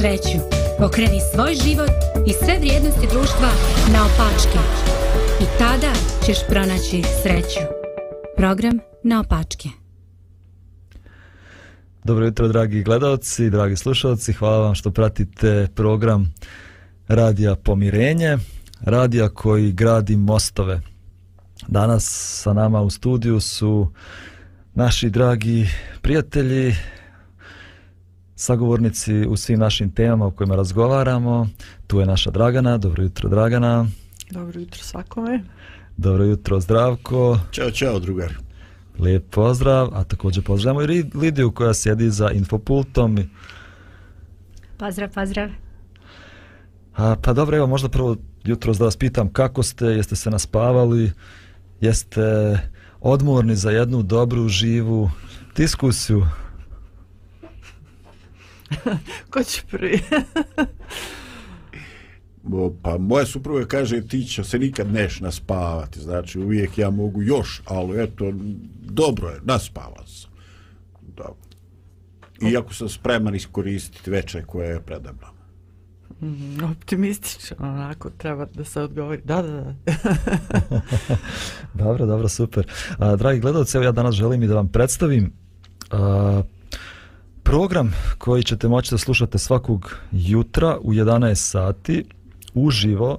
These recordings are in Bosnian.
sreću. Pokreni svoj život i sve vrijednosti društva na opačke. I tada ćeš pronaći sreću. Program na opačke. Dobro jutro, dragi gledalci, dragi slušalci. Hvala vam što pratite program Radija Pomirenje. Radija koji gradi mostove. Danas sa nama u studiju su naši dragi prijatelji, sagovornici u svim našim temama o kojima razgovaramo. Tu je naša Dragana. Dobro jutro, Dragana. Dobro jutro svakome. Dobro jutro, zdravko. Ćao, čao, drugar. Lijep pozdrav, a također pozdravljamo i Lidiju koja sjedi za infopultom. Pozdrav, pozdrav. A, pa dobro, evo možda prvo jutro da vas pitam kako ste, jeste se naspavali, jeste odmorni za jednu dobru, živu diskusiju? Ko će prvi? pa moja supruga kaže ti će se nikad neš naspavati znači uvijek ja mogu još ali eto dobro je naspavan sam da. iako sam spreman iskoristiti večer koje je predavno mhm, optimističan onako treba da se odgovori da da da dobro dobro super dragi gledalci evo ja danas želim i da vam predstavim uh, program koji ćete moći da slušate svakog jutra u 11 sati uživo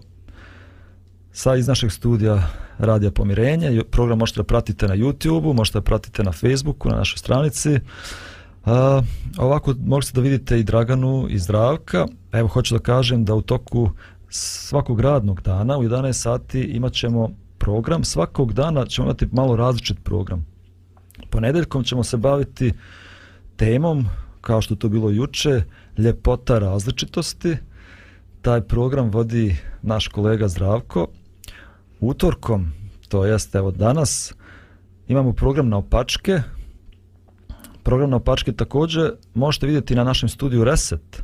sa iz našeg studija Radija Pomirenje. Program možete da pratite na YouTube-u, možete da pratite na Facebooku, na našoj stranici. A, ovako možete da vidite i Draganu i Zdravka. Evo, hoću da kažem da u toku svakog radnog dana u 11 sati imat ćemo program. Svakog dana ćemo imati malo različit program. Ponedeljkom ćemo se baviti temom kao što to bilo juče, ljepota različitosti. Taj program vodi naš kolega Zdravko. Utorkom, to jest evo danas, imamo program na opačke. Program na opačke također možete vidjeti na našem studiju Reset.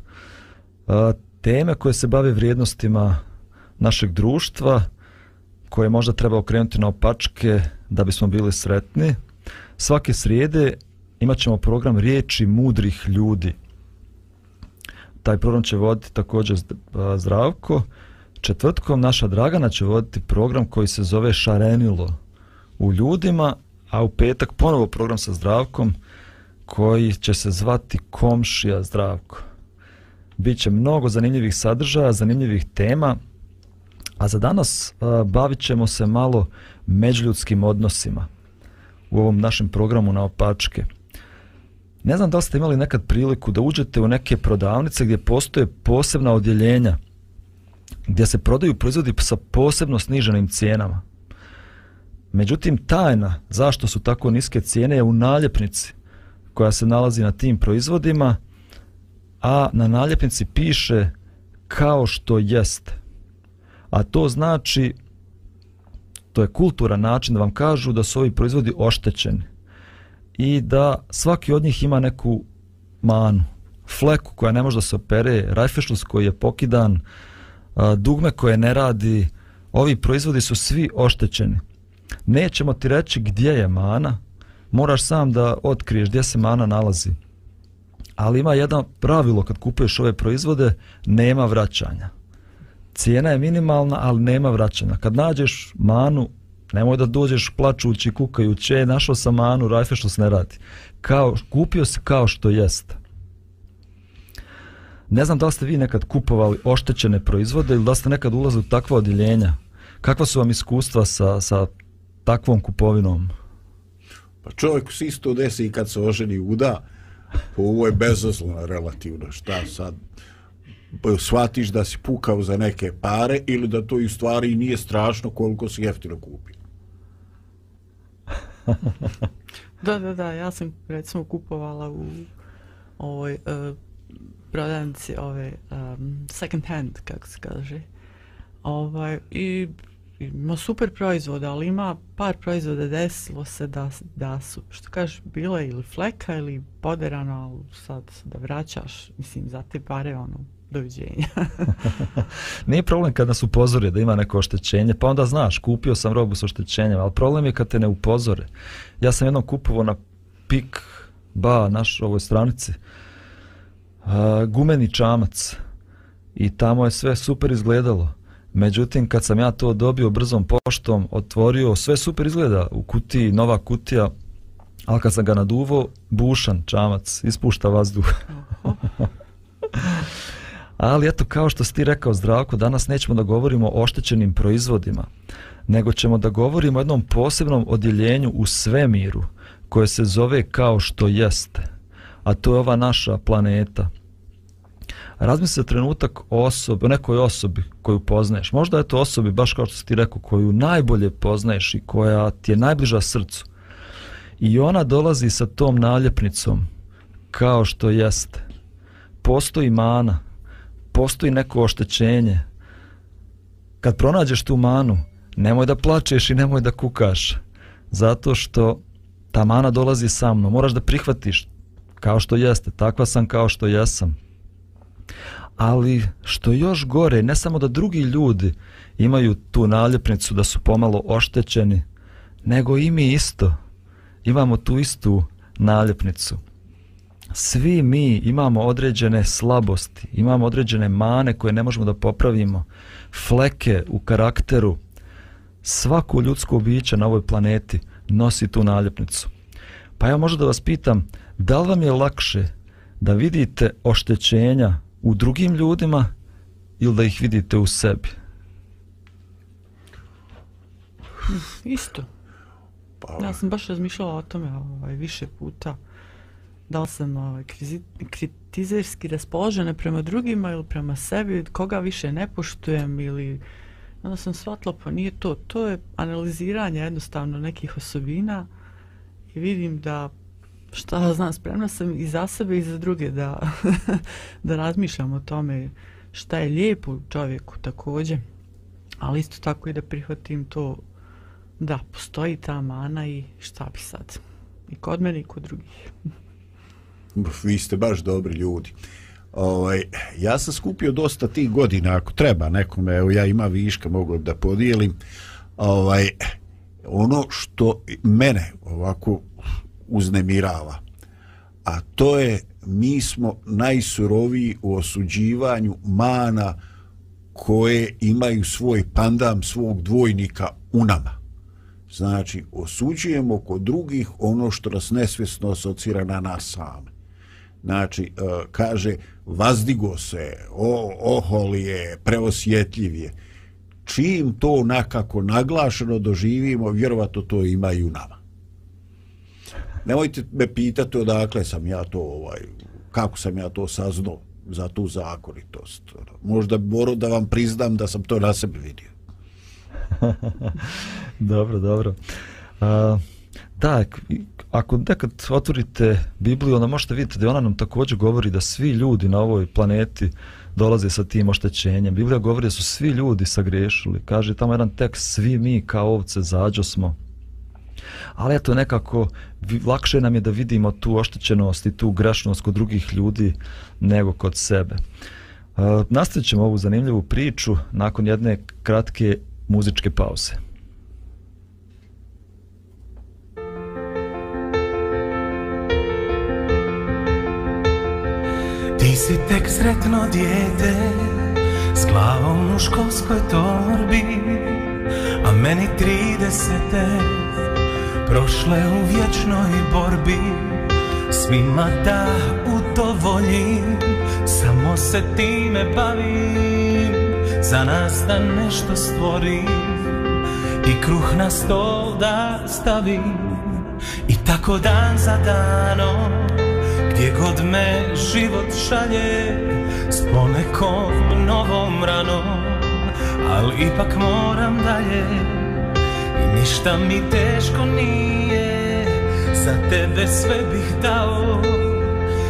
Teme koje se bave vrijednostima našeg društva, koje možda treba okrenuti na opačke da bismo bili sretni. Svake srijede imat ćemo program riječi mudrih ljudi. Taj program će voditi također zdravko. Četvrtkom naša Dragana će voditi program koji se zove Šarenilo u ljudima, a u petak ponovo program sa zdravkom koji će se zvati Komšija zdravko. Biće mnogo zanimljivih sadržaja, zanimljivih tema, a za danas a, bavit ćemo se malo međuljudskim odnosima u ovom našem programu na opačke. Ne znam da li ste imali nekad priliku da uđete u neke prodavnice gdje postoje posebna odjeljenja gdje se prodaju proizvodi sa posebno sniženim cijenama. Međutim, tajna zašto su tako niske cijene je u naljepnici koja se nalazi na tim proizvodima, a na naljepnici piše kao što jeste. A to znači, to je kultura način da vam kažu da su ovi proizvodi oštećeni i da svaki od njih ima neku manu, fleku koja ne može da se opere, rajfešlus koji je pokidan, dugme koje ne radi, ovi proizvodi su svi oštećeni. Nećemo ti reći gdje je mana, moraš sam da otkriješ gdje se mana nalazi. Ali ima jedno pravilo kad kupuješ ove proizvode, nema vraćanja. Cijena je minimalna, ali nema vraćanja. Kad nađeš manu, Nemoj da dođeš plačući, kukajući, e, našao sam Anu, rajfe što se ne radi. Kao, kupio se kao što jeste. Ne znam da li ste vi nekad kupovali oštećene proizvode ili da ste nekad ulazili u takva odjeljenja. Kakva su vam iskustva sa, sa takvom kupovinom? Pa čovjek se isto desi i kad se oženi uda, po pa ovo je bezazlona relativno. Šta sad? Pa shvatiš da si pukao za neke pare ili da to i u stvari nije strašno koliko si jeftino kupio da, da, da, ja sam recimo kupovala u ovoj uh, prodavnici ove um, second hand, kako se kaže. Ovaj, i, ima super proizvode, ali ima par proizvode desilo se da, da su, što kažeš, bile ili fleka ili poderano, ali sad da vraćaš, mislim, za te pare, ono, doviđenja. Nije problem kad nas upozore da ima neko oštećenje, pa onda znaš, kupio sam robu s oštećenjem, ali problem je kad te ne upozore. Ja sam jednom kupovao na pik ba naš ovoj stranici uh, gumeni čamac i tamo je sve super izgledalo. Međutim, kad sam ja to dobio brzom poštom, otvorio, sve super izgleda u kutiji, nova kutija, ali kad sam ga naduvo, bušan čamac, ispušta vazduh. Ali eto, kao što si ti rekao, zdravko, danas nećemo da govorimo o oštećenim proizvodima, nego ćemo da govorimo o jednom posebnom odjeljenju u svemiru, koje se zove kao što jeste, a to je ova naša planeta. Razmisli trenutak osobe, o nekoj osobi koju poznaješ. Možda je to osobi, baš kao što si ti rekao, koju najbolje poznaješ i koja ti je najbliža srcu. I ona dolazi sa tom naljepnicom kao što jeste. Postoji mana, postoji neko oštećenje. Kad pronađeš tu manu, nemoj da plačeš i nemoj da kukaš, zato što ta mana dolazi sa mnom, moraš da prihvatiš kao što jeste, takva sam kao što jesam. Ali što još gore, ne samo da drugi ljudi imaju tu naljepnicu da su pomalo oštećeni, nego i mi isto imamo tu istu naljepnicu svi mi imamo određene slabosti, imamo određene mane koje ne možemo da popravimo, fleke u karakteru. Svako ljudsko biće na ovoj planeti nosi tu naljepnicu. Pa ja možda da vas pitam, da li vam je lakše da vidite oštećenja u drugim ljudima ili da ih vidite u sebi? Isto. Pa. Ja sam baš razmišljala o tome ovaj, više puta. Uh, da li sam ovaj, kritizerski raspoložena prema drugima ili prema sebi, koga više ne poštujem ili onda sam shvatila pa nije to, to je analiziranje jednostavno nekih osobina i vidim da šta znam, spremna sam i za sebe i za druge da, da razmišljam o tome šta je lijepo čovjeku također ali isto tako i da prihvatim to da postoji ta mana i šta bi sad i kod mene i kod drugih. vi ste baš dobri ljudi. Ovaj, ja sam skupio dosta tih godina, ako treba nekome, evo ja ima viška, mogu da podijelim. Ovaj, ono što mene ovako uznemirava, a to je mi smo najsuroviji u osuđivanju mana koje imaju svoj pandam, svog dvojnika u nama. Znači, osuđujemo kod drugih ono što nas nesvjesno asocira na nas same znači e, kaže vazdigo se, o, oholi je, preosjetljiv je. Čim to nakako naglašeno doživimo, vjerovato to ima i u nama. Nemojte me pitati odakle sam ja to, ovaj, kako sam ja to saznao za tu zakonitost. Možda moro da vam priznam da sam to na sebi vidio. dobro, dobro. Uh, tak, Ako nekad otvorite Bibliju, onda možete vidjeti da ona nam također govori da svi ljudi na ovoj planeti dolaze sa tim oštećenjem. Biblija govori da su svi ljudi sagriješili. Kaže tamo jedan tekst, svi mi kao ovce zađo smo. Ali eto nekako, lakše nam je da vidimo tu oštećenost i tu grešnost kod drugih ljudi nego kod sebe. E, nastavit ćemo ovu zanimljivu priču nakon jedne kratke muzičke pauze. si tek sretno dijete S glavom u školskoj torbi A meni tridesete Prošle u vječnoj borbi Svima da udovoljim Samo se time bavim Za nas da nešto stvorim I kruh na stol da stavim I tako dan za danom gdje god me život šalje s ponekom novom ranom ali ipak moram dalje i ništa mi teško nije za tebe sve bih dao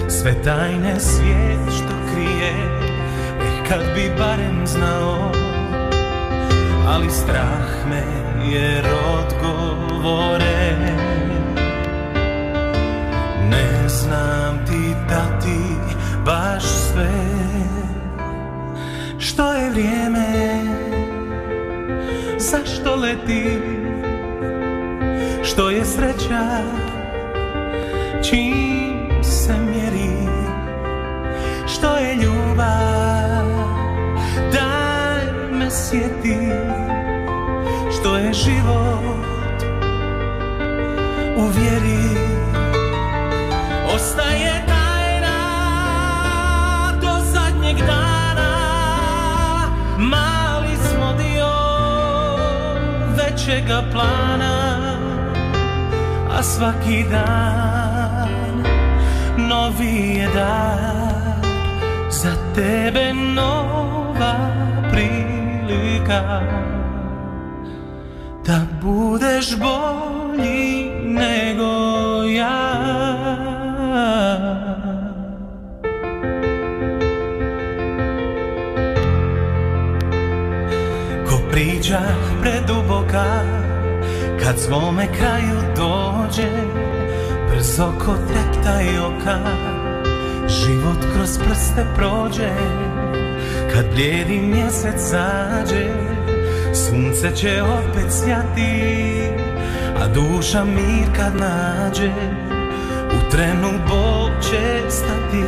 sve tajne svijet što krije eh kad bi barem znao ali strah me jer odgovore odgovore znam ti dati baš sve Što je vrijeme, zašto leti Što je sreća, čim se mjeri Što je ljubav, daj me sjeti Što je život, uvjeri našega plana A svaki dan Novi je dan Za tebe nova prilika Da budeš bolji nego ja Ko priđaš preduboka Kad svome kraju dođe Brzo ko trepta i oka Život kroz prste prođe Kad bljedi mjesec zađe Sunce će opet sjati A duša mir kad nađe U trenu bol će stati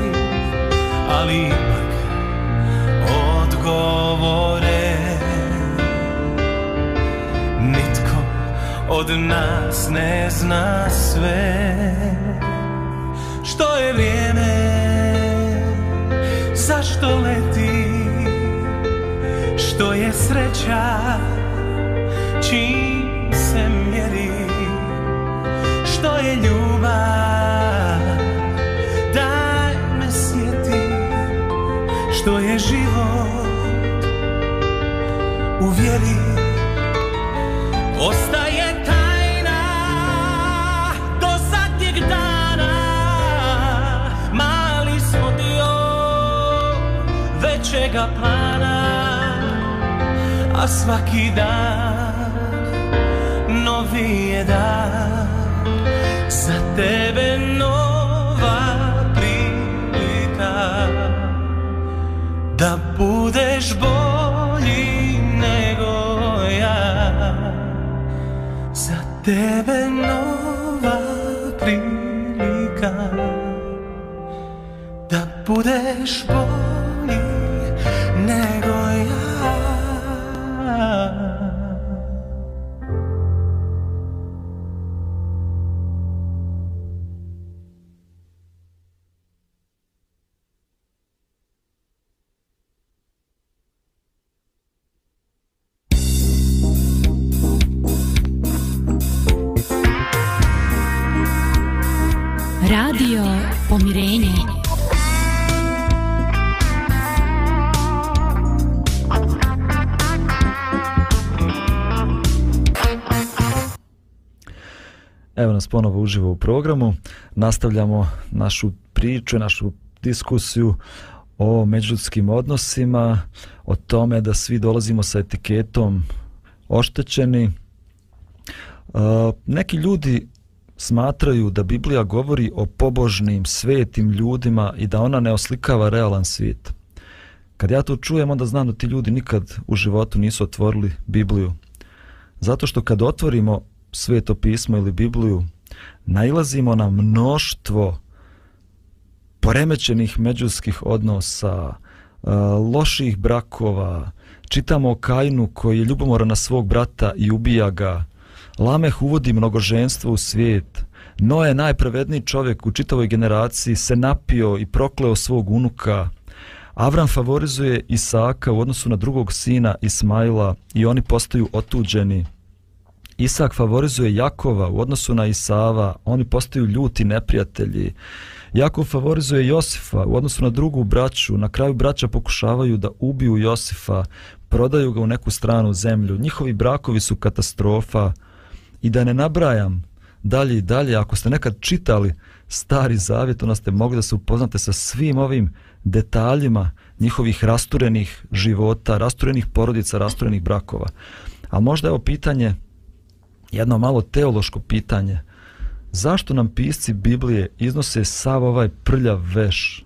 Ali ipak odgovore od nas ne zna sve Što je vrijeme, zašto leti Što je sreća, čim se mjeri Što je ljubav, daj me sjeti Što je život, uvjeri me svaki dan novi je dan za tebe nova prilika da budeš bolji nego ja za tebe nova prilika da budeš bolji evo nas ponovo uživo u programu. Nastavljamo našu priču, našu diskusiju o međuljudskim odnosima, o tome da svi dolazimo sa etiketom oštećeni. E, neki ljudi smatraju da Biblija govori o pobožnim, svetim ljudima i da ona ne oslikava realan svijet. Kad ja to čujem, onda znam da ti ljudi nikad u životu nisu otvorili Bibliju. Zato što kad otvorimo sveto pismo ili Bibliju, nailazimo na mnoštvo poremećenih međuskih odnosa, e, loših brakova, čitamo o Kainu koji je ljubomora na svog brata i ubija ga, Lameh uvodi mnogoženstvo u svijet, Noe, najpravedniji čovjek u čitavoj generaciji, se napio i prokleo svog unuka, Avram favorizuje Isaka u odnosu na drugog sina Ismaila i oni postaju otuđeni. Isak favorizuje Jakova u odnosu na Isava, oni postaju ljuti neprijatelji. Jakov favorizuje Josifa u odnosu na drugu braću, na kraju braća pokušavaju da ubiju Josifa, prodaju ga u neku stranu zemlju. Njihovi brakovi su katastrofa i da ne nabrajam dalje i dalje, ako ste nekad čitali Stari Zavjet, onda ste mogli da se upoznate sa svim ovim detaljima njihovih rasturenih života, rasturenih porodica, rasturenih brakova. A možda evo pitanje, jedno malo teološko pitanje. Zašto nam pisci Biblije iznose sav ovaj prljav veš?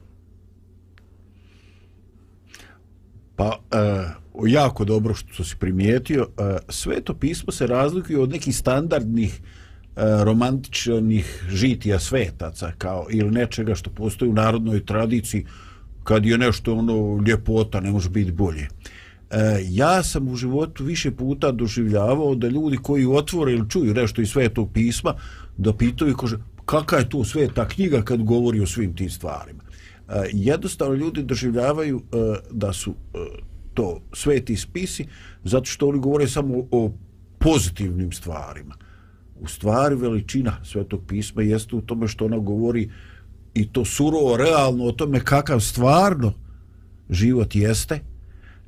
Pa, uh, jako dobro što si primijetio. Uh, e, sve to pismo se razlikuje od nekih standardnih e, romantičnih žitija svetaca kao ili nečega što postoji u narodnoj tradiciji kad je nešto ono ljepota ne može biti bolje. Uh, E, ja sam u životu više puta doživljavao da ljudi koji otvore ili čuju nešto iz svetog pisma da pitaju kože kakva je to sveta knjiga kad govori o svim tim stvarima e, jednostavno ljudi doživljavaju e, da su to sveti spisi zato što oni govore samo o pozitivnim stvarima u stvari veličina svetog pisma jeste u tome što ona govori i to surovo realno o tome kakav stvarno život jeste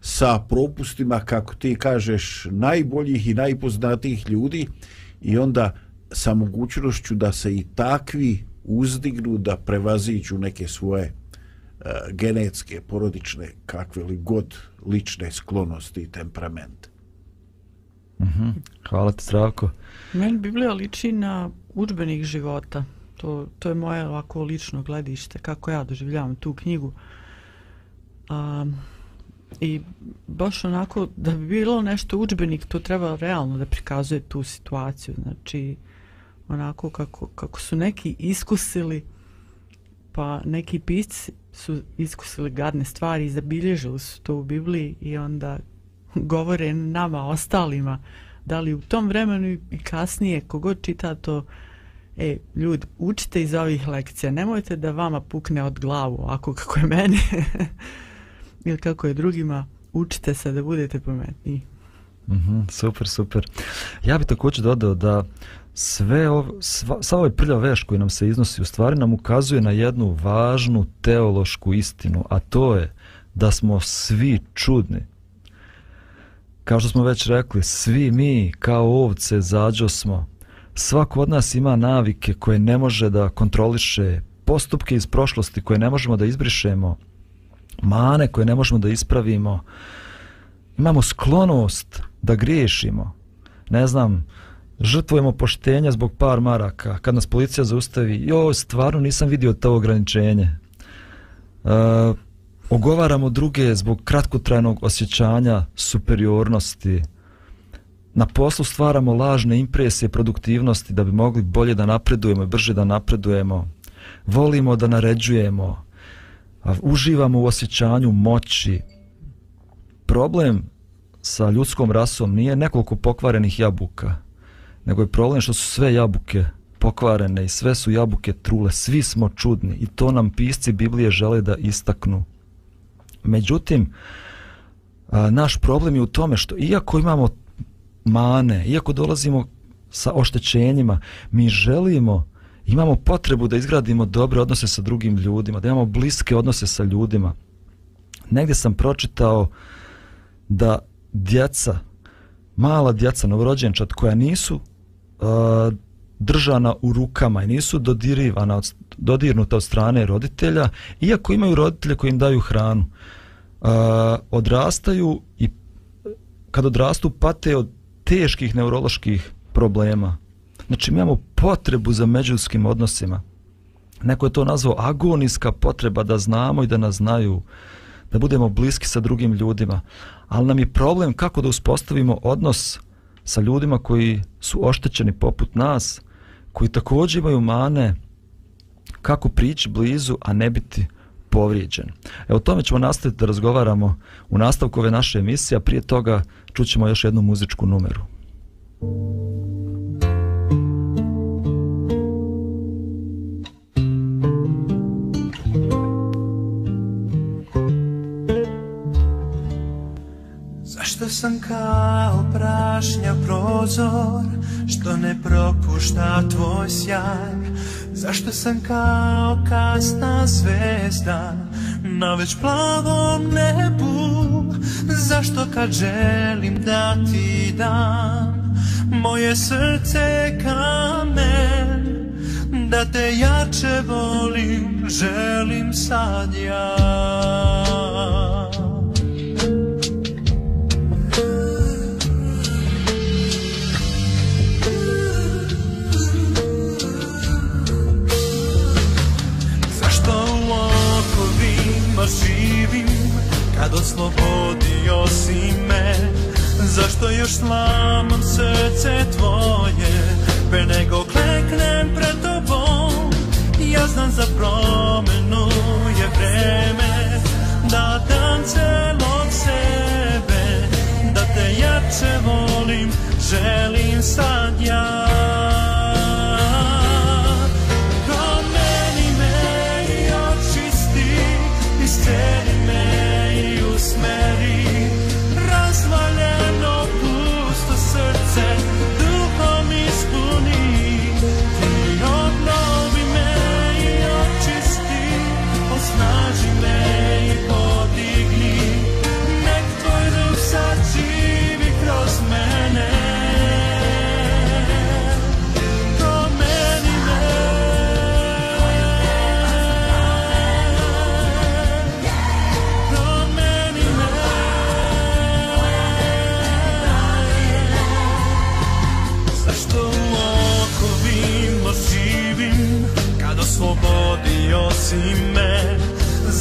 sa propustima, kako ti kažeš, najboljih i najpoznatijih ljudi i onda sa mogućnošću da se i takvi uzdignu da prevaziću neke svoje uh, genetske, porodične, kakve li god lične sklonosti i temperamente. Mm -hmm. Hvala ti, Zdravko. Meni Biblija liči na učbenih života. To, to je moje ovako lično gledište, kako ja doživljavam tu knjigu. Um, i baš onako da bi bilo nešto učbenik to treba realno da prikazuje tu situaciju znači onako kako, kako su neki iskusili pa neki pisci su iskusili gadne stvari i zabilježili su to u Bibliji i onda govore nama ostalima da li u tom vremenu i kasnije kogod čita to e, ljudi, učite iz ovih lekcija nemojte da vama pukne od glavu ako kako je meni ili kako je drugima, učite se da budete pametniji. Mm -hmm, super, super. Ja bih također dodao da sve ov, sva, sva ovaj prljav veš koji nam se iznosi u stvari nam ukazuje na jednu važnu teološku istinu, a to je da smo svi čudni. Kao što smo već rekli, svi mi kao ovce zađo smo. Svako od nas ima navike koje ne može da kontroliše, postupke iz prošlosti koje ne možemo da izbrišemo, mane koje ne možemo da ispravimo. Imamo sklonost da griješimo. Ne znam, žrtvujemo poštenja zbog par maraka. Kad nas policija zaustavi, jo, stvarno nisam vidio to ograničenje. E, ogovaramo druge zbog kratkotrajnog osjećanja superiornosti. Na poslu stvaramo lažne impresije produktivnosti da bi mogli bolje da napredujemo i brže da napredujemo. Volimo da naređujemo uživamo u osjećanju moći. Problem sa ljudskom rasom nije nekoliko pokvarenih jabuka, nego je problem što su sve jabuke pokvarene i sve su jabuke trule, svi smo čudni i to nam pisci Biblije žele da istaknu. Međutim, naš problem je u tome što iako imamo mane, iako dolazimo sa oštećenjima, mi želimo imamo potrebu da izgradimo dobre odnose sa drugim ljudima, da imamo bliske odnose sa ljudima. Negdje sam pročitao da djeca, mala djeca, novorođenčad, koja nisu uh, držana u rukama i nisu dodirivana, od, dodirnuta od strane roditelja, iako imaju roditelje koji im daju hranu, uh, odrastaju i kad odrastu pate od teških neuroloških problema. Znači, mi imamo potrebu za međuskim odnosima. Neko je to nazvao agonijska potreba da znamo i da nas znaju, da budemo bliski sa drugim ljudima. Ali nam je problem kako da uspostavimo odnos sa ljudima koji su oštećeni poput nas, koji također imaju mane kako prići blizu, a ne biti povrijeđen. E o tome ćemo nastaviti da razgovaramo u nastavku ove naše emisije, a prije toga čućemo još jednu muzičku numeru. Muzika što sam kao prašnja prozor što ne propušta tvoj sjaj zašto sam kao kasna zvezda na već plavom nebu zašto kad želim da ti dam moje srce kamen da te jače volim želim sad ja ja kad oslobodio si me Zašto još slamam srce tvoje Pre nego kleknem pred tobom Ja znam za promenu je vreme Da dam celog sebe Da te jače volim, želim sad ja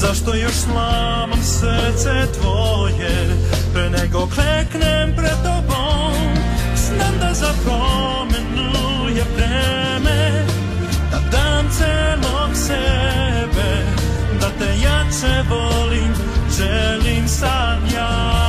Zašto još slamam srce tvoje Pre nego kleknem pred tobom Znam da za promenu je vreme Da dam celog sebe Da te jače volim, želim sad ja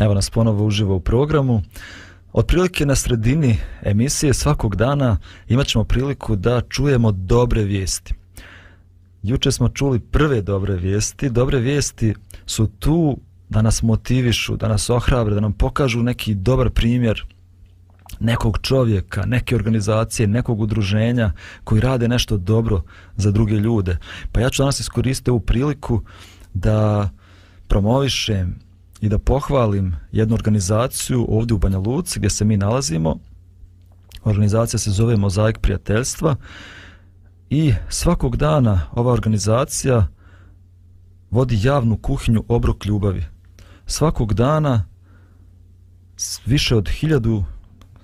Evo nas ponovo uživo u programu. Otprilike na sredini emisije svakog dana imat ćemo priliku da čujemo dobre vijesti. Juče smo čuli prve dobre vijesti. Dobre vijesti su tu da nas motivišu, da nas ohrabre, da nam pokažu neki dobar primjer nekog čovjeka, neke organizacije, nekog udruženja koji rade nešto dobro za druge ljude. Pa ja ću danas iskoristiti ovu priliku da promovišem i da pohvalim jednu organizaciju ovdje u Banja Luci gdje se mi nalazimo. Organizacija se zove Mozaik prijateljstva i svakog dana ova organizacija vodi javnu kuhinju obrok ljubavi. Svakog dana više od hiljadu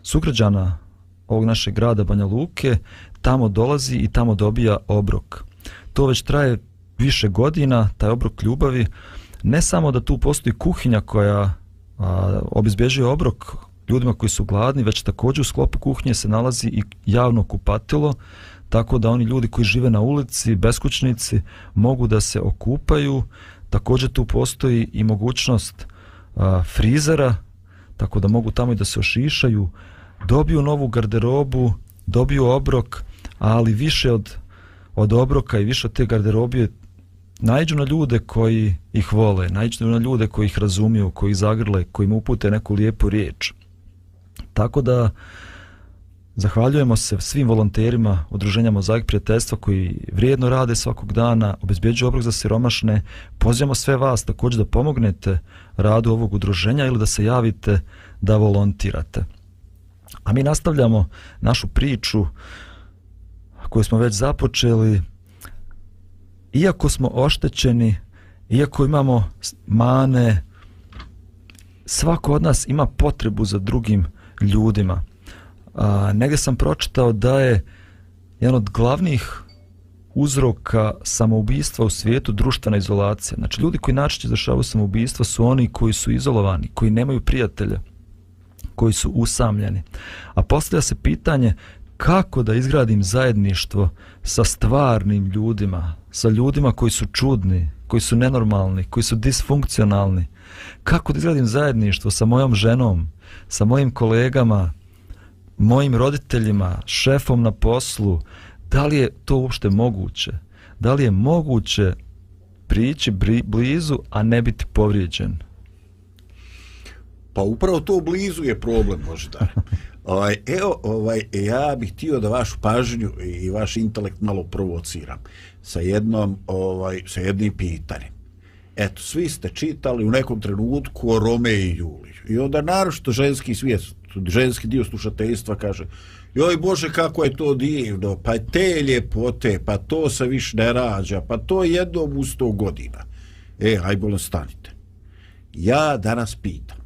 sugrađana ovog našeg grada Banja Luke tamo dolazi i tamo dobija obrok. To već traje više godina, taj obrok ljubavi, uh, ne samo da tu postoji kuhinja koja a, obizbježuje obrok ljudima koji su gladni, već također u sklopu kuhinje se nalazi i javno kupatilo, tako da oni ljudi koji žive na ulici, beskućnici, mogu da se okupaju. Također tu postoji i mogućnost a, frizera, tako da mogu tamo i da se ošišaju, dobiju novu garderobu, dobiju obrok, ali više od, od obroka i više od te garderobije Najđu na ljude koji ih vole, najđu na ljude koji ih razumiju, koji ih zagrle, koji im upute neku lijepu riječ. Tako da zahvaljujemo se svim volonterima, udruženja Mozaik prijateljstva koji vrijedno rade svakog dana, obezbjeđuju obrok za siromašne. Pozivamo sve vas također da pomognete radu ovog udruženja ili da se javite da volontirate. A mi nastavljamo našu priču koju smo već započeli, iako smo oštećeni, iako imamo mane, svako od nas ima potrebu za drugim ljudima. A, negdje sam pročitao da je jedan od glavnih uzroka samoubistva u svijetu društvena izolacija. Znači, ljudi koji najčešće zašavaju samoubistva su oni koji su izolovani, koji nemaju prijatelja, koji su usamljeni. A postavlja se pitanje kako da izgradim zajedništvo sa stvarnim ljudima, sa ljudima koji su čudni, koji su nenormalni, koji su disfunkcionalni. Kako da izgradim zajedništvo sa mojom ženom, sa mojim kolegama, mojim roditeljima, šefom na poslu, da li je to uopšte moguće? Da li je moguće prići blizu, a ne biti povrijeđen? Pa upravo to blizu je problem, može da. Ovaj, evo, ovaj, ja bih htio da vašu pažnju i vaš intelekt malo provociram sa jednom ovaj sa jednim pitanjem. Eto, svi ste čitali u nekom trenutku o Rome i Juliju. I onda naročito ženski svijet, ženski dio slušateljstva kaže joj Bože, kako je to divno, pa je te ljepote, pa to se više ne rađa, pa to je jednom u sto godina. E, hajbolno stanite. Ja danas pitam,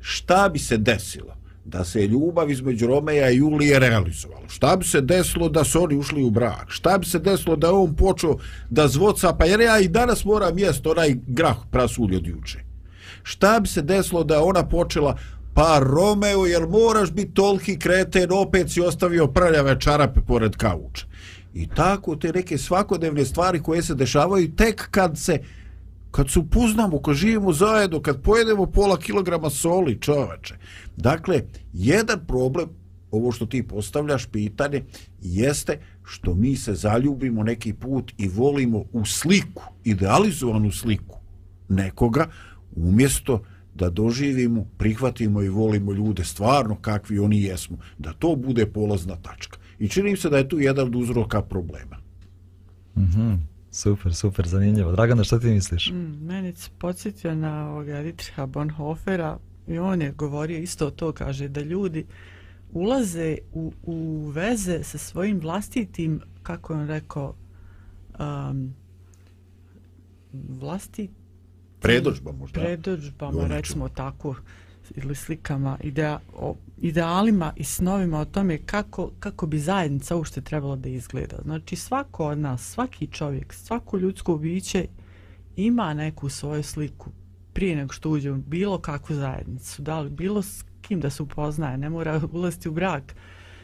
šta bi se desilo da se ljubav između Romeja i Julije realizovala? Šta bi se desilo da su oni ušli u brak? Šta bi se desilo da on počeo da zvoca, pa jer ja i danas moram jest onaj grah prasulj od juče? Šta bi se desilo da ona počela, pa Romeo, jer moraš biti tolki kreten, opet si ostavio prljave čarape pored kauča? I tako te neke svakodnevne stvari koje se dešavaju tek kad se kad se upoznamo, kad živimo zajedno, kad pojedemo pola kilograma soli, čovače. Dakle, jedan problem, ovo što ti postavljaš pitanje, jeste što mi se zaljubimo neki put i volimo u sliku, idealizovanu sliku nekoga, umjesto da doživimo, prihvatimo i volimo ljude stvarno kakvi oni jesmo, da to bude polazna tačka. I čini se da je tu jedan od uzroka problema. Mhm. Mm Super, super, zanimljivo. Dragana, što ti misliš? Mm, meni se podsjetio na ovog Dietricha Bonhoeffera i on je govorio isto to, kaže da ljudi ulaze u, u veze sa svojim vlastitim, kako je on rekao, um, vlastitim... Predođbama, možda. Predođbama, recimo tako. Uh, ili slikama, ideja, o idealima i snovima o tome kako, kako bi zajednica ušte trebala da izgleda. Znači svako od nas, svaki čovjek, svako ljudsko biće ima neku svoju sliku prije nego što uđe u bilo kakvu zajednicu, da li bilo s kim da se upoznaje, ne mora ulaziti u brak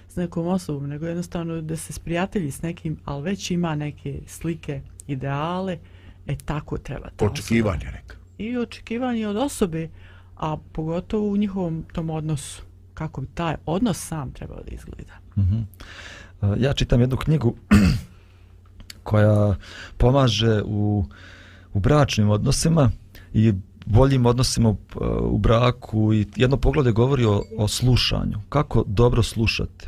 s nekom osobom, nego jednostavno da se sprijatelji s nekim, ali već ima neke slike, ideale, e tako treba ta Očekivanje neka. I očekivanje od osobe, a pogotovo u njihovom tom odnosu, kako bi taj odnos sam trebao da izgleda. Mm -hmm. Ja čitam jednu knjigu koja pomaže u, u bračnim odnosima i boljim odnosima u, e, u braku i jedno poglede govori o, o slušanju, kako dobro slušati.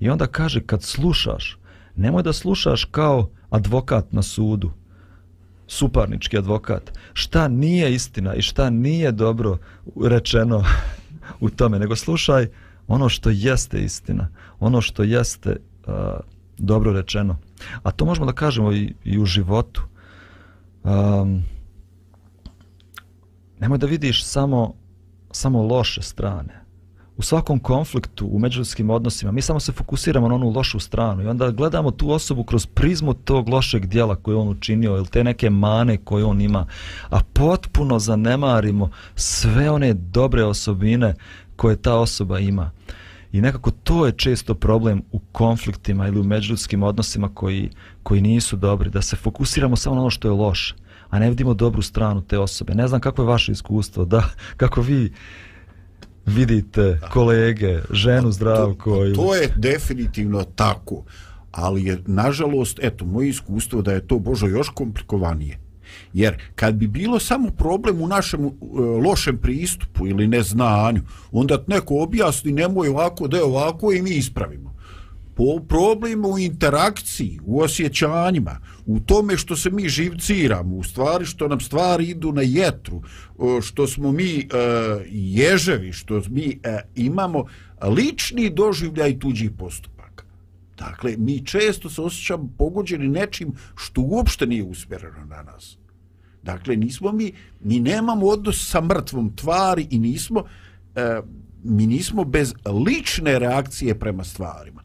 I onda kaže kad slušaš, nemoj da slušaš kao advokat na sudu, suparnički advokat, šta nije istina i šta nije dobro rečeno u tome, nego slušaj ono što jeste istina, ono što jeste uh, dobro rečeno. A to možemo da kažemo i, i u životu. Um, nemoj da vidiš samo, samo loše strane u svakom konfliktu u međuljudskim odnosima mi samo se fokusiramo na onu lošu stranu i onda gledamo tu osobu kroz prizmu tog lošeg dijela koje on učinio ili te neke mane koje on ima a potpuno zanemarimo sve one dobre osobine koje ta osoba ima i nekako to je često problem u konfliktima ili u međuljudskim odnosima koji, koji nisu dobri da se fokusiramo samo na ono što je loše a ne vidimo dobru stranu te osobe ne znam kako je vaše iskustvo da kako vi vidite kolege, ženu zdravko. To, to je definitivno tako, ali je nažalost, eto, moje iskustvo da je to Božo još komplikovanije. Jer kad bi bilo samo problem u našem e, lošem pristupu ili neznanju, onda neko objasni nemoj ovako, da je ovako i mi ispravimo po problem u interakciji, u osjećanjima, u tome što se mi živciramo, u stvari što nam stvari idu na jetru, što smo mi e, ježevi, što mi e, imamo lični doživljaj tuđih postupak. Dakle, mi često se osjećamo pogođeni nečim što uopšte nije usmjereno na nas. Dakle, nismo mi, mi nemamo odnos sa mrtvom tvari i nismo, e, mi nismo bez lične reakcije prema stvarima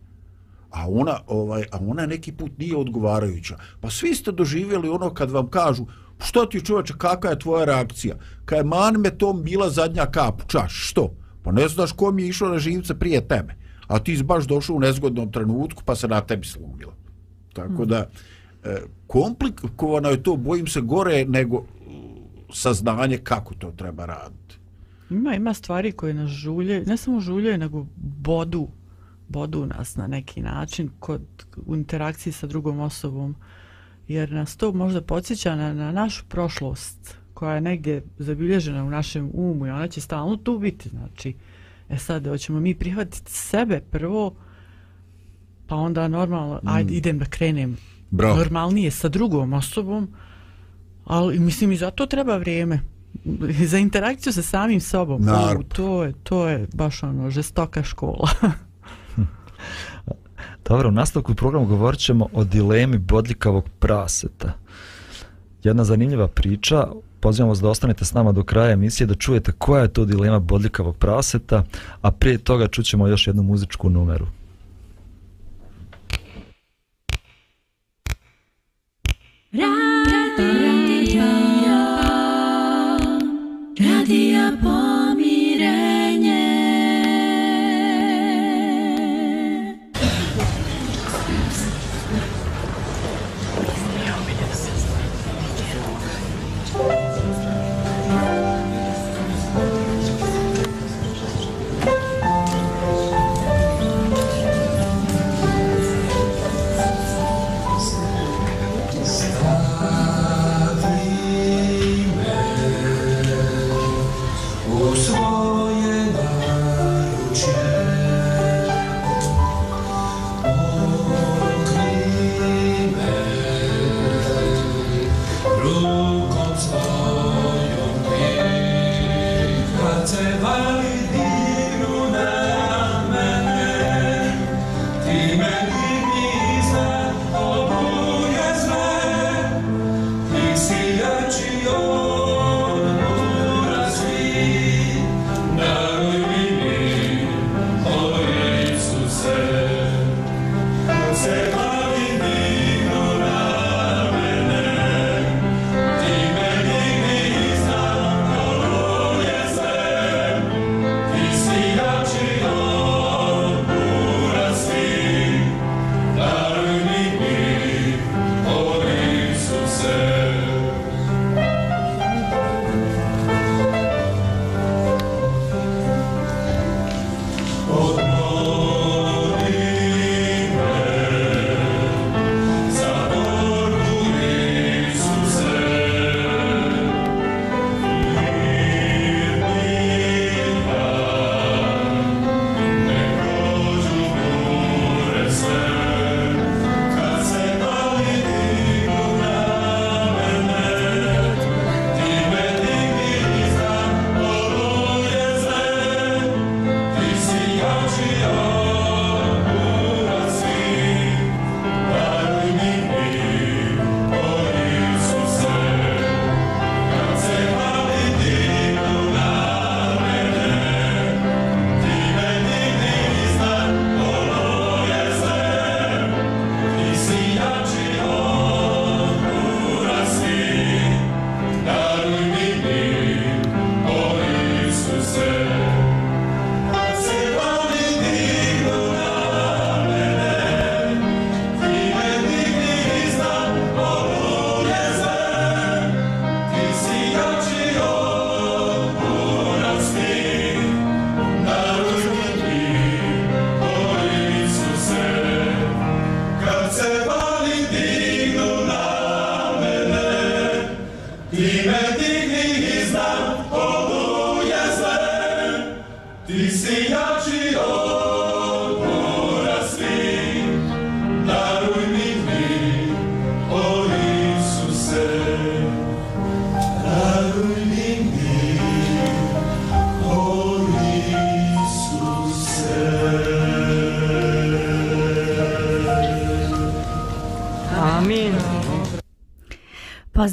a ona, ovaj, a ona neki put nije odgovarajuća. Pa svi ste doživjeli ono kad vam kažu, što ti čovječe, kakva je tvoja reakcija? Kad je man me tom bila zadnja kap, čaš, što? Pa ne znaš ko mi je išao na živce prije teme, a ti si baš došao u nezgodnom trenutku pa se na tebi slumila. Tako mm. da, e, komplikovano je to, bojim se, gore nego e, saznanje kako to treba raditi. Ima, ima stvari koje nas žulje, ne samo žulje, nego bodu bodu nas na neki način kod u interakciji sa drugom osobom jer nas to možda podsjeća na, na našu prošlost koja je negdje zabilježena u našem umu i ona će stalno tu biti znači e sad hoćemo mi prihvatiti sebe prvo pa onda normalno mm. ajde idem da krenem Bro. normalnije sa drugom osobom ali mislim i za to treba vrijeme za interakciju sa samim sobom Narp. U, to je to je baš ono žestoka škola Dobro, u nastavku programu govorit ćemo o dilemi bodljikavog praseta. Jedna zanimljiva priča, pozivamo vas da ostanete s nama do kraja emisije da čujete koja je to dilema bodljikavog praseta, a prije toga čućemo još jednu muzičku numeru. Rad!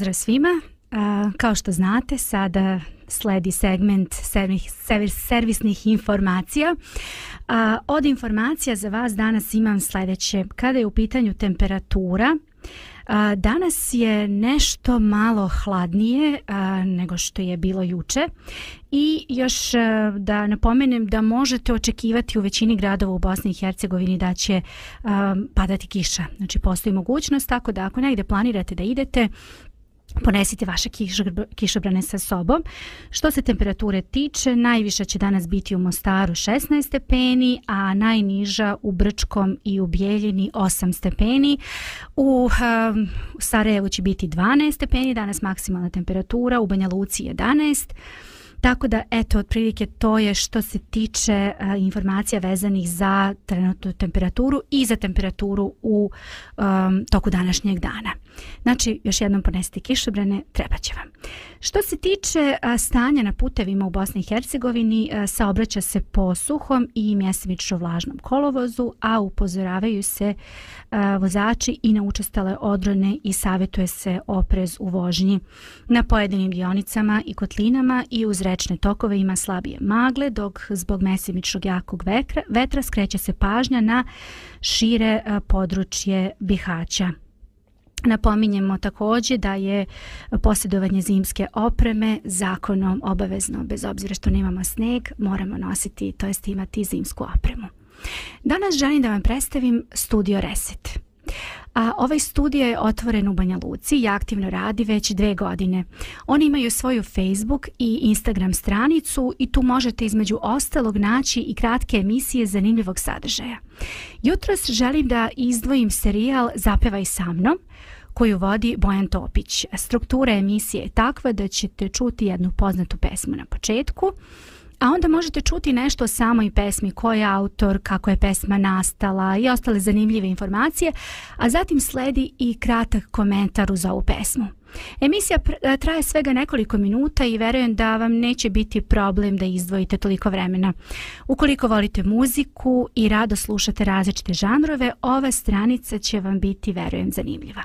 pozdrav svima. Uh, kao što znate, sada sledi segment servisnih informacija. A, od informacija za vas danas imam sledeće. Kada je u pitanju temperatura, a, danas je nešto malo hladnije a, nego što je bilo juče. I još a, da napomenem da možete očekivati u većini gradova u Bosni i Hercegovini da će a, padati kiša. Znači postoji mogućnost, tako da ako negde planirate da idete, ponesite vaše kišobrane sa sobom. Što se temperature tiče, najviša će danas biti u Mostaru 16 stepeni, a najniža u Brčkom i u Bijeljini 8 stepeni. U um, Sarajevu će biti 12 stepeni, danas maksimalna temperatura, u Banja Luci 11 stepeni. Tako da, eto, otprilike to je što se tiče a, e, informacija vezanih za trenutnu temperaturu i za temperaturu u um, toku današnjeg dana. Znači, još jednom ponesti kišobrane, treba će vam. Što se tiče a, e, stanja na putevima u Bosni i Hercegovini, e, saobraća se po suhom i mjesečno vlažnom kolovozu, a upozoravaju se a, vozači i na učestale odrone i savjetuje se oprez u vožnji na pojedinim dionicama i kotlinama i uz rečne tokove ima slabije magle, dok zbog mesimičnog jakog vetra, vetra skreće se pažnja na šire područje Bihaća. Napominjemo takođe da je posjedovanje zimske opreme zakonom obavezno, bez obzira što nemamo sneg, moramo nositi, to jest imati zimsku opremu. Danas želim da vam predstavim Studio Reset. A ovaj studio je otvoren u Banja Luci i aktivno radi već dve godine. Oni imaju svoju Facebook i Instagram stranicu i tu možete između ostalog naći i kratke emisije zanimljivog sadržaja. Jutros želim da izdvojim serijal Zapevaj sa mnom koju vodi Bojan Topić. Struktura emisije je takva da ćete čuti jednu poznatu pesmu na početku. A onda možete čuti nešto o samoj pesmi, ko je autor, kako je pesma nastala i ostale zanimljive informacije, a zatim sledi i kratak komentar uz ovu pesmu. Emisija pr e, traje svega nekoliko minuta i verujem da vam neće biti problem da izdvojite toliko vremena. Ukoliko volite muziku i rado slušate različite žanrove, ova stranica će vam biti, verujem, zanimljiva.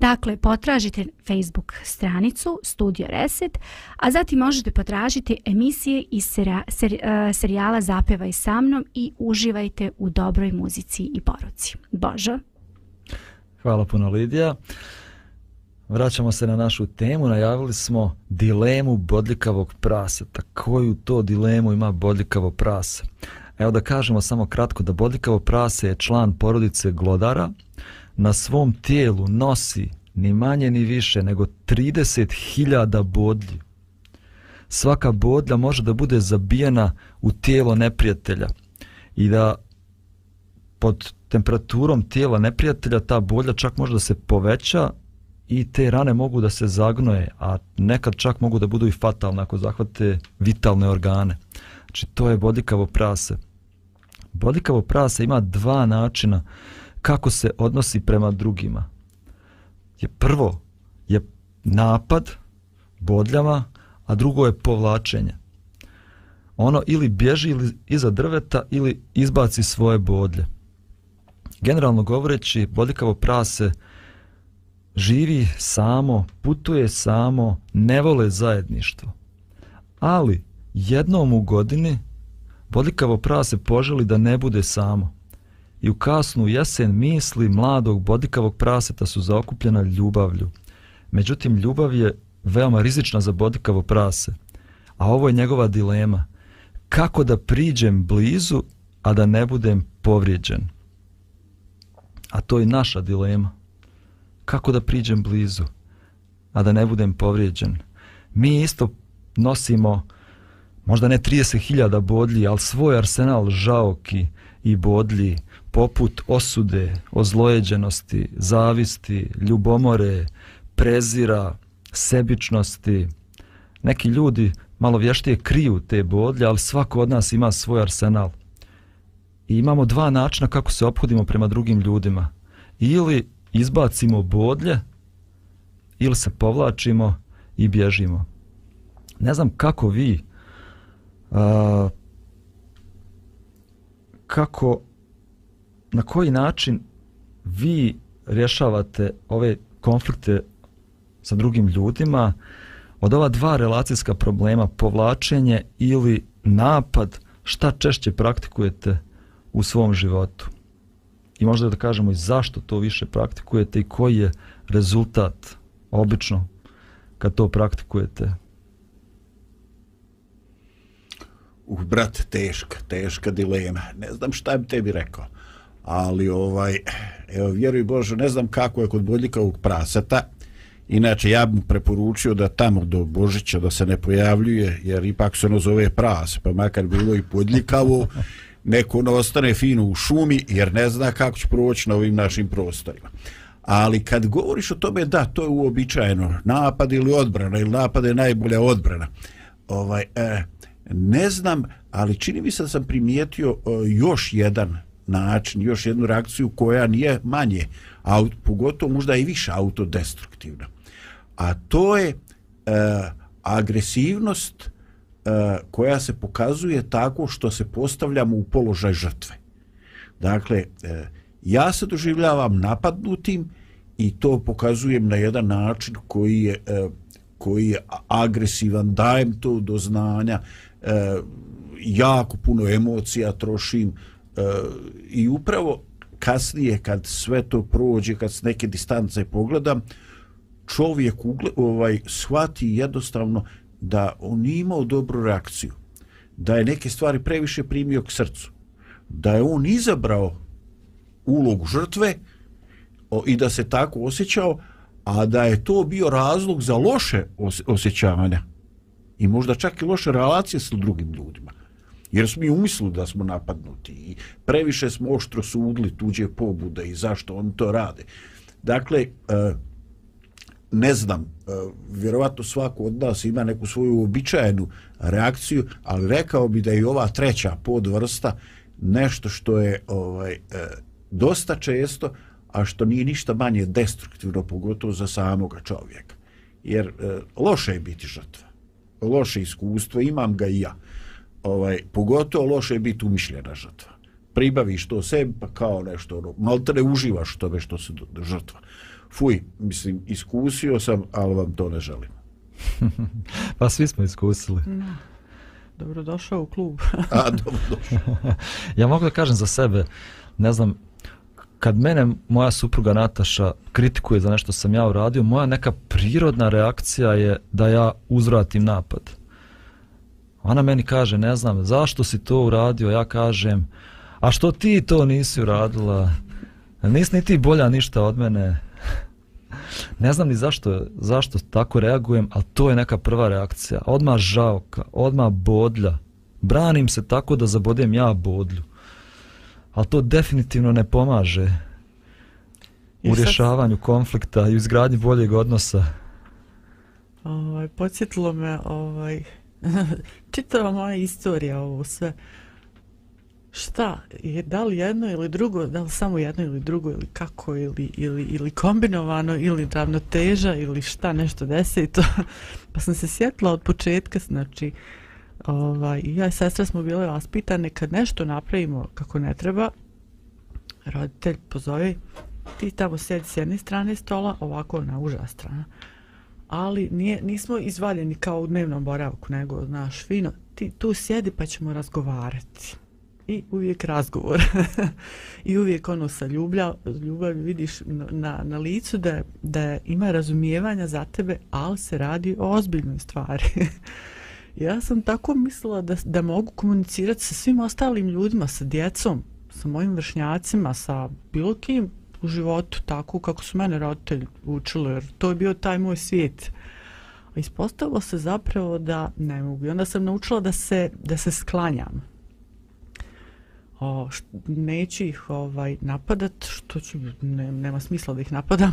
Dakle, potražite Facebook stranicu Studio Reset, a zatim možete potražiti emisije iz sera, ser, uh, serijala Zapevaj sa mnom i uživajte u dobroj muzici i poruci. Božo. Hvala puno, Lidija. Uh, Vraćamo se na našu temu, najavili smo dilemu bodljikavog praseta. Koju to dilemu ima bodljikavo prase? Evo da kažemo samo kratko da bodljikavo prase je član porodice glodara, na svom tijelu nosi ni manje ni više nego 30.000 bodlji. Svaka bodlja može da bude zabijena u tijelo neprijatelja i da pod temperaturom tijela neprijatelja ta bodlja čak može da se poveća i te rane mogu da se zagnoje, a nekad čak mogu da budu i fatalne ako zahvate vitalne organe. Znači, to je bodikavo prase. Bodikavo prase ima dva načina kako se odnosi prema drugima. Je prvo je napad bodljama, a drugo je povlačenje. Ono ili bježi ili iza drveta ili izbaci svoje bodlje. Generalno govoreći, bodikavo prase je živi samo, putuje samo, ne vole zajedništvo. Ali jednom u godini bodljikavo prase poželi da ne bude samo. I u kasnu jesen misli mladog bodljikavog praseta su zaokupljena ljubavlju. Međutim, ljubav je veoma rizična za bodljikavo prase. A ovo je njegova dilema. Kako da priđem blizu, a da ne budem povrijeđen? A to je naša dilema kako da priđem blizu, a da ne budem povrijeđen. Mi isto nosimo možda ne 30.000 bodlji, ali svoj arsenal žaoki i bodlji poput osude, ozlojeđenosti, zavisti, ljubomore, prezira, sebičnosti. Neki ljudi malo vještije kriju te bodlje, ali svako od nas ima svoj arsenal. I imamo dva načina kako se ophodimo prema drugim ljudima. Ili izbacimo bodlje ili se povlačimo i bježimo. Ne znam kako vi a, kako na koji način vi rješavate ove konflikte sa drugim ljudima od ova dva relacijska problema povlačenje ili napad šta češće praktikujete u svom životu i možda da kažemo i zašto to više praktikujete i koji je rezultat obično kad to praktikujete? Uh, brat, teška, teška dilema. Ne znam šta bi tebi rekao, ali ovaj, evo, vjeruj Bože, ne znam kako je kod boljikavog praseta, Inače, ja bih preporučio da tamo do Božića da se ne pojavljuje, jer ipak se ono zove pras, pa makar bilo i podljikavo, neko ne ostane fino u šumi jer ne zna kako će proći na ovim našim prostorima. Ali kad govoriš o tome da to je uobičajeno, napad ili odbrana, ili napad je najbolja odbrana. Ovaj e, ne znam, ali čini mi se da sam primijetio e, još jedan način, još jednu reakciju koja nije manje, a pogotovo možda i više autodestruktivna. A to je e, agresivnost e, E, koja se pokazuje tako što se postavljamo u položaj žrtve. Dakle, e, ja se doživljavam napadnutim i to pokazujem na jedan način koji je, e, koji je agresivan, dajem to do znanja, jako puno emocija trošim i upravo kasnije kad sve to prođe, kad s neke distance pogledam, čovjek ugle, ovaj, shvati jednostavno da on nije imao dobru reakciju, da je neke stvari previše primio k srcu, da je on izabrao ulogu žrtve i da se tako osjećao, a da je to bio razlog za loše osjećavanja i možda čak i loše relacije s drugim ljudima. Jer smo i umislili da smo napadnuti i previše smo oštro sudili tuđe pobude i zašto on to rade. Dakle, e, ne znam, vjerovatno svako od nas ima neku svoju običajenu reakciju, ali rekao bi da je i ova treća podvrsta nešto što je ovaj e, dosta često, a što nije ništa manje destruktivno, pogotovo za samoga čovjeka. Jer e, loše je biti žrtva. Loše iskustvo, imam ga i ja. Ovaj, pogotovo loše je biti umišljena žrtva. Pribaviš to sebi, pa kao nešto, ono, malo te ne uživaš tome što se žrtva fuj, mislim, iskusio sam, ali vam to ne želim. pa svi smo iskusili. No. Dobrodošao u klub. A, dobrodošao. ja mogu da kažem za sebe, ne znam, kad mene moja supruga Nataša kritikuje za nešto sam ja uradio, moja neka prirodna reakcija je da ja uzvratim napad. Ona meni kaže, ne znam, zašto si to uradio? Ja kažem, a što ti to nisi uradila? Nisi ni ti bolja ništa od mene. Ne znam ni zašto, zašto tako reagujem, ali to je neka prva reakcija. Odmah žalka, odmah bodlja. Branim se tako da zabodem ja bodlju. Ali to definitivno ne pomaže I u rješavanju sad... konflikta i u izgradnji boljeg odnosa. Ovaj, podsjetilo me ovaj, čitava moja istorija ovo sve. Uh, šta, je, da li jedno ili drugo, da li samo jedno ili drugo ili kako, ili, ili, ili kombinovano ili ravnoteža ili šta nešto desi i to pa sam se sjetila od početka znači, ovaj, ja i sestra smo bile vaspitane kad nešto napravimo kako ne treba roditelj pozove ti tamo sjedi s jedne strane stola ovako na užas strana ali nije, nismo izvaljeni kao u dnevnom boravku nego znaš fino ti tu sjedi pa ćemo razgovarati i uvijek razgovor. I uvijek ono sa ljublja, ljubav vidiš na, na licu da, da ima razumijevanja za tebe, ali se radi o ozbiljnoj stvari. ja sam tako mislila da, da mogu komunicirati sa svim ostalim ljudima, sa djecom, sa mojim vršnjacima, sa bilo kim u životu, tako kako su mene roditelji učili, jer to je bio taj moj svijet. Ispostavilo se zapravo da ne mogu. I onda sam naučila da se, da se sklanjam o, št, neću ih ovaj napadat, što ću, ne, nema smisla da ih napadam.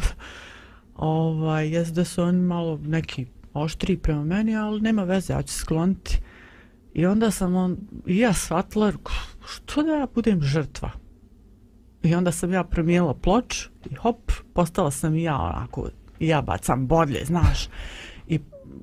ovaj, jes da su oni malo neki oštri prema meni, ali nema veze, ja ću skloniti. I onda sam on, i ja shvatila, što da ja budem žrtva? I onda sam ja promijela ploč i hop, postala sam i ja onako, ja bacam bodlje, znaš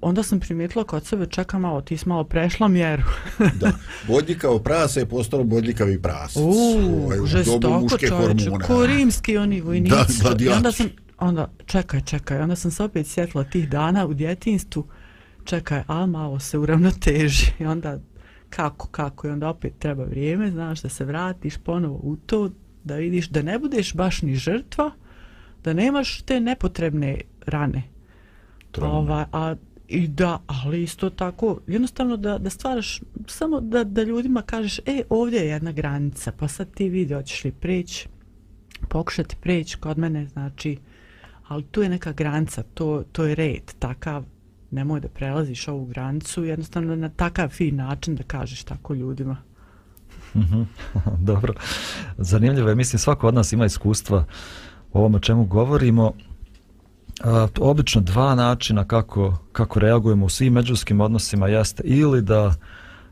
onda sam primijetila kod sebe, čeka malo, ti si malo prešla mjeru. da, bodljikao prase je postalo bodljikavi prasac. Uuu, ovaj, žestoko čovječe, ko rimski oni vojnici. Da, gladijač. onda sam, onda, čekaj, čekaj, onda sam se opet sjetila tih dana u djetinstvu, čekaj, a malo se uravnoteži. I onda, kako, kako, i onda opet treba vrijeme, znaš, da se vratiš ponovo u to, da vidiš, da ne budeš baš ni žrtva, da nemaš te nepotrebne rane. Ova, a I da, ali isto tako, jednostavno da, da stvaraš, samo da, da ljudima kažeš, e, ovdje je jedna granica, pa sad ti vidi, hoćeš li preći, pokušati preći kod mene, znači, ali tu je neka granica, to, to je red, takav, nemoj da prelaziš ovu granicu, jednostavno na takav fin način da kažeš tako ljudima. Mhm. Dobro, zanimljivo je, mislim, svako od nas ima iskustva o ovom o čemu govorimo, A, obično dva načina kako, kako reagujemo u svim međuskim odnosima jeste ili da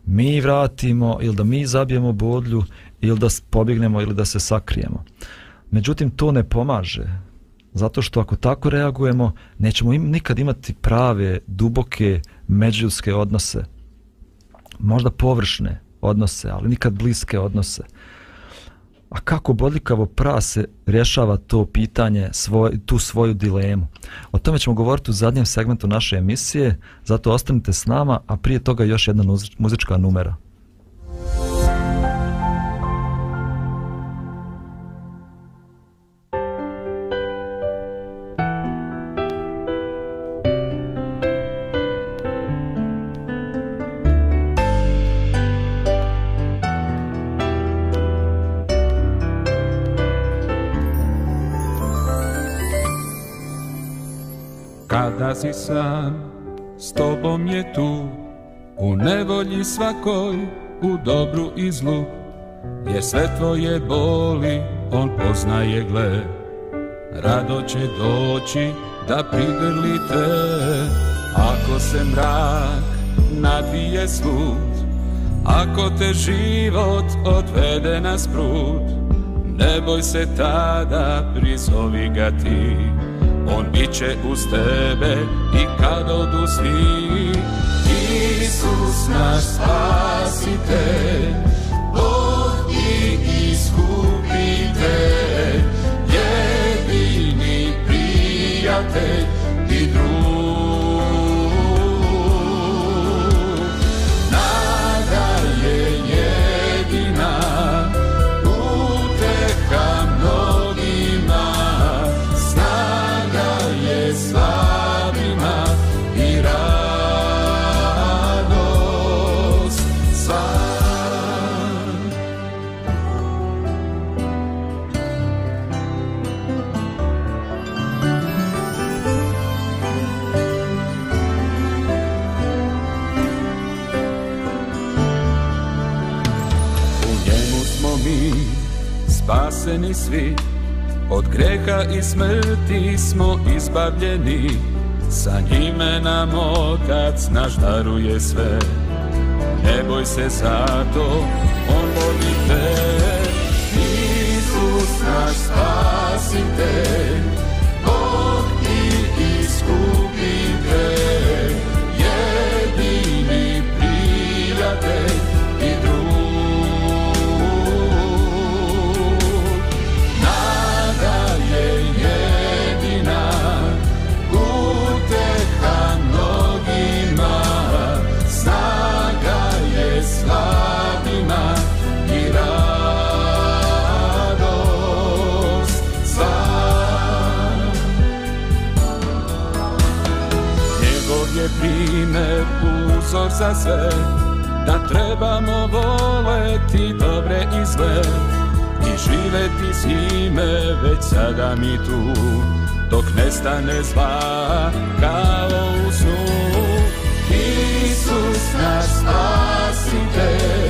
mi vratimo, ili da mi zabijemo bodlju, ili da pobignemo, ili da se sakrijemo. Međutim, to ne pomaže, zato što ako tako reagujemo, nećemo im, nikad imati prave, duboke međuske odnose. Možda površne odnose, ali nikad bliske odnose a kako bodljikavo prase rješava to pitanje, svoj, tu svoju dilemu. O tome ćemo govoriti u zadnjem segmentu naše emisije, zato ostanite s nama, a prije toga još jedna muzička numera. si sam, s tobom je tu, u nevolji svakoj, u dobru i zlu, je sve tvoje boli, on poznaje gle, rado će doći da prigrli te. Ako se mrak nadvije svud, ako te život odvede na sprud, ne boj se tada, prizovi ga ti. Ne boj se tada, prizovi ga ti on biće uz tebe i kad odu svi. Isus naš spasite, Bog i iskupite, jedini prijatelj. spaseni svi Od greha i smrti smo izbavljeni Sa njime nam otac naš daruje sve Ne boj se zato, on voli te Isus naš spasitelj za sve Da trebamo voleti dobre i zle I živeti s njime već sada mi tu Dok ne stane zva kao u snu Isus naš spasitelj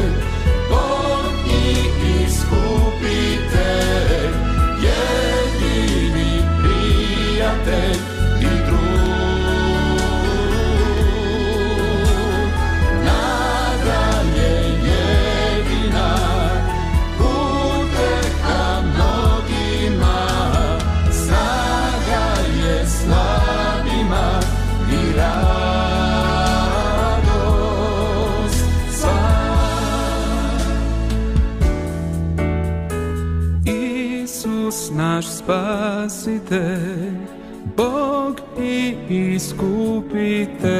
spasite, Bog i iskupite,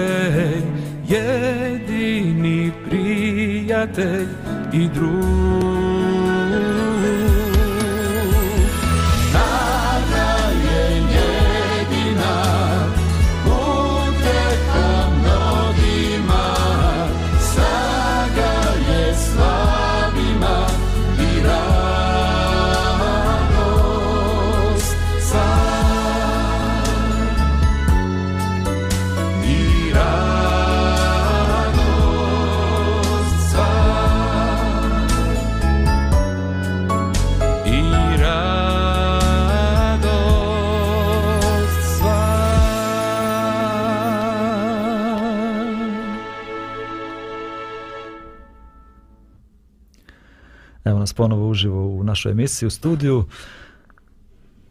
jedini prijatelj i drug. nas ponovo uživo u našoj emisiji u studiju.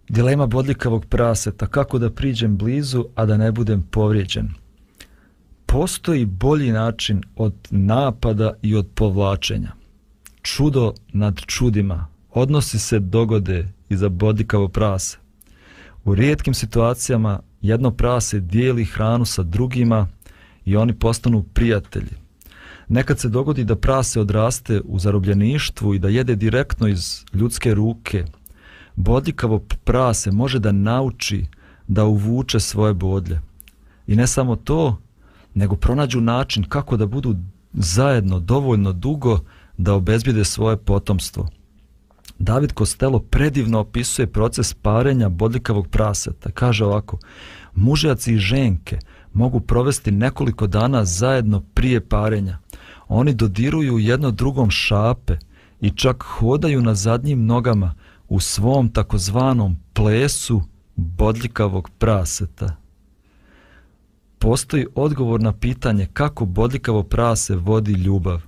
Dilema bodljikavog praseta, kako da priđem blizu, a da ne budem povrijeđen. Postoji bolji način od napada i od povlačenja. Čudo nad čudima. Odnosi se dogode i za bodljikavo prase. U rijetkim situacijama jedno prase dijeli hranu sa drugima i oni postanu prijatelji. Nekad se dogodi da prase odraste u zarobljeništvu i da jede direktno iz ljudske ruke. Bodljikavo prase može da nauči da uvuče svoje bodlje. I ne samo to, nego pronađu način kako da budu zajedno dovoljno dugo da obezbjede svoje potomstvo. David Kostelo predivno opisuje proces parenja bodljikavog praseta. Kaže ovako, mužjaci i ženke mogu provesti nekoliko dana zajedno prije parenja oni dodiruju jedno drugom šape i čak hodaju na zadnjim nogama u svom takozvanom plesu bodljikavog praseta. Postoji odgovor na pitanje kako bodljikavo prase vodi ljubav.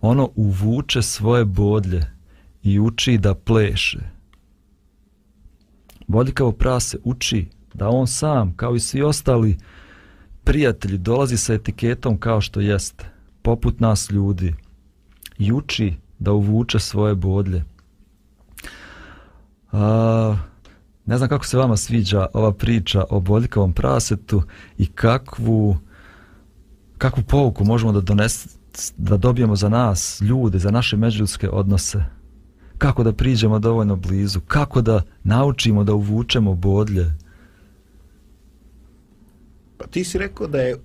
Ono uvuče svoje bodlje i uči da pleše. Bodljikavo prase uči da on sam, kao i svi ostali prijatelji, dolazi sa etiketom kao što jeste – poput nas ljudi, juči da uvuče svoje bodlje. A, ne znam kako se vama sviđa ova priča o boljkavom prasetu i kakvu, kakvu pouku možemo da donesti da dobijemo za nas ljude, za naše međuljudske odnose, kako da priđemo dovoljno blizu, kako da naučimo da uvučemo bodlje. Pa ti si rekao da je uh,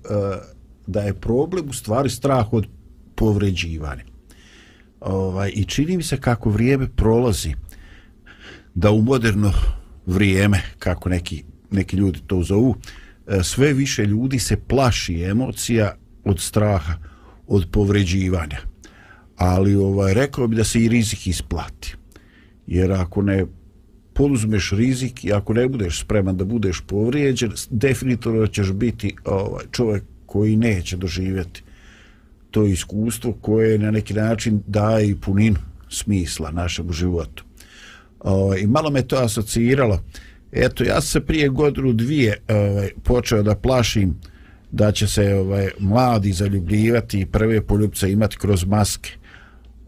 da je problem u stvari strah od povređivanja. Ovaj, I čini mi se kako vrijeme prolazi, da u moderno vrijeme, kako neki, neki ljudi to zovu, e, sve više ljudi se plaši emocija od straha, od povređivanja. Ali ovaj, rekao bi da se i rizik isplati. Jer ako ne poduzmeš rizik i ako ne budeš spreman da budeš povrijeđen, definitivno ćeš biti ovaj, čovjek koji neće doživjeti to iskustvo koje na neki način daje i puninu smisla našem životu. O, I malo me to asociralo. Eto, ja se prije godinu dvije o, počeo da plašim da će se ovaj mladi zaljubljivati i prve poljubce imati kroz maske.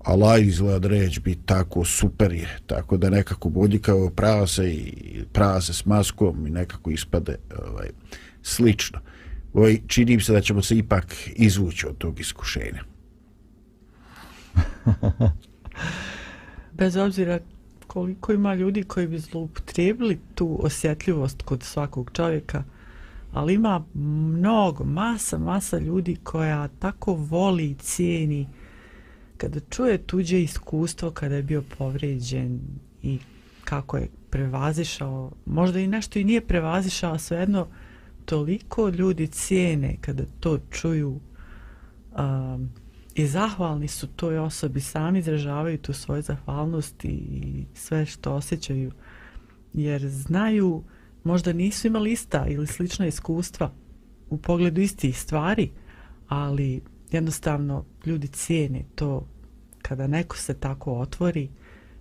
A laj izgleda da reć bi tako super je. Tako da nekako bodljikavo prava se i prava se s maskom i nekako ispade ovaj, slično. Oj, ovaj, čini se da ćemo se ipak izvući od tog iskušenja. Bez obzira koliko ima ljudi koji bi zloupotrebili tu osjetljivost kod svakog čovjeka, ali ima mnogo, masa, masa ljudi koja tako voli i cijeni kada čuje tuđe iskustvo kada je bio povređen i kako je prevazišao, možda i nešto i nije prevazišao, svejedno jedno toliko ljudi cijene kada to čuju um, i zahvalni su toj osobi, sami izražavaju tu svoju zahvalnost i sve što osjećaju, jer znaju, možda nisu imali ista ili slična iskustva u pogledu istih stvari, ali jednostavno ljudi cijene to kada neko se tako otvori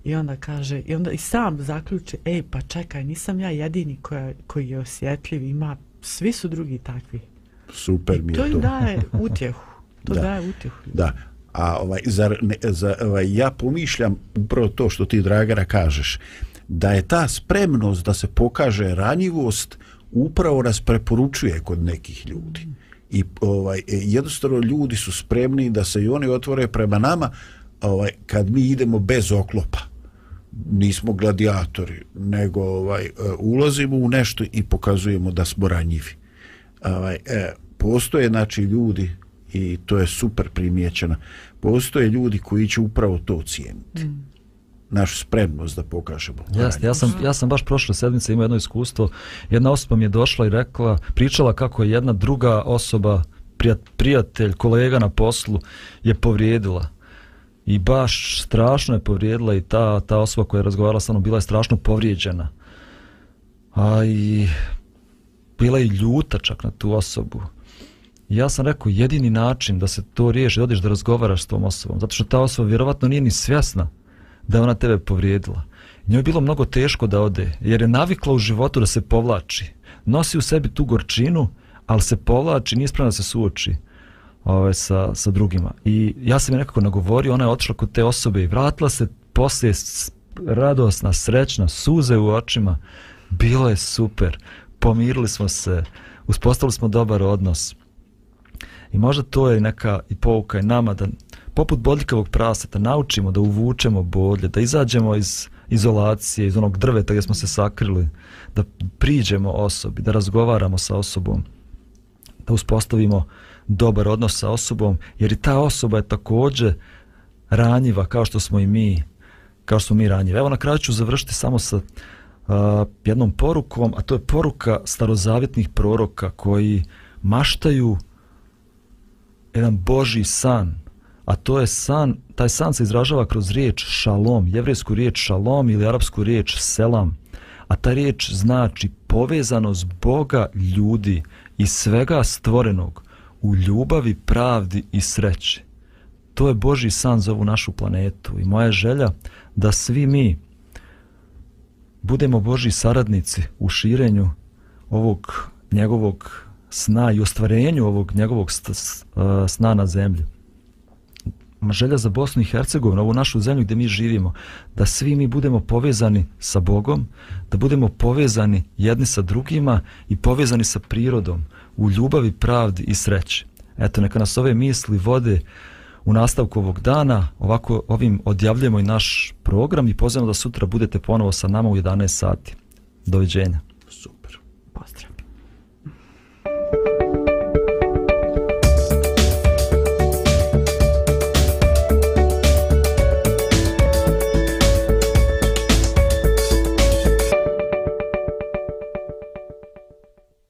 i onda kaže i onda i sam zaključi ej pa čekaj nisam ja jedini koja, koji je osjetljiv ima svi su drugi takvi. Super mi je to. to im daje utjehu. To da. daje utjehu. Da. A ovaj, zar ne, za, ovaj, ja pomišljam upravo to što ti, Dragara, kažeš. Da je ta spremnost da se pokaže ranjivost upravo nas preporučuje kod nekih ljudi. I ovaj, e, jednostavno ljudi su spremni da se i oni otvore prema nama ovaj, kad mi idemo bez oklopa. Mm nismo gladijatori, nego ovaj e, ulazimo u nešto i pokazujemo da smo ranjivi. Ovaj e, postoje znači ljudi i to je super primjećeno. Postoje ljudi koji će upravo to cijeniti. Mm. Našu spremnost da pokažemo. Jeste, ja sam ja sam baš prošle sedmice imao jedno iskustvo. Jedna osoba mi je došla i rekla, pričala kako je jedna druga osoba prijatelj, kolega na poslu je povrijedila i baš strašno je povrijedila i ta, ta osoba koja je razgovarala sa mnom bila je strašno povrijeđena. A i bila je ljuta čak na tu osobu. Ja sam rekao, jedini način da se to riješi, odiš da razgovaraš s tom osobom, zato što ta osoba vjerovatno nije ni svjesna da ona tebe povrijedila. Njoj je bilo mnogo teško da ode, jer je navikla u životu da se povlači. Nosi u sebi tu gorčinu, ali se povlači, nije spremna da se suoči ove, sa, sa drugima. I ja sam je nekako nagovorio, ona je otišla kod te osobe i vratila se, poslije radosna, srećna, suze u očima, bilo je super, pomirili smo se, uspostavili smo dobar odnos. I možda to je neka i pouka i nama da poput bodljikavog praseta naučimo da uvučemo bodlje, da izađemo iz izolacije, iz onog drveta gdje smo se sakrili, da priđemo osobi, da razgovaramo sa osobom, da uspostavimo uh, dobar odnos sa osobom, jer i ta osoba je također ranjiva kao što smo i mi, kao što smo mi ranjivi. Evo na kraju ću završiti samo sa uh, jednom porukom, a to je poruka starozavjetnih proroka koji maštaju jedan Boži san, a to je san, taj san se izražava kroz riječ šalom, jevrijsku riječ šalom ili arapsku riječ selam, a ta riječ znači povezanost Boga ljudi i svega stvorenog u ljubavi, pravdi i sreći. To je Boži san za ovu našu planetu i moja želja da svi mi budemo Boži saradnici u širenju ovog njegovog sna i ostvarenju ovog njegovog e, sna na zemlji. Želja za Bosnu i Hercegovinu, ovu našu zemlju gdje mi živimo, da svi mi budemo povezani sa Bogom, da budemo povezani jedni sa drugima i povezani sa prirodom u ljubavi, pravdi i sreći. Eto, neka nas ove misli vode u nastavku ovog dana. Ovako ovim odjavljujemo i naš program i pozivamo da sutra budete ponovo sa nama u 11 sati. Doviđenja.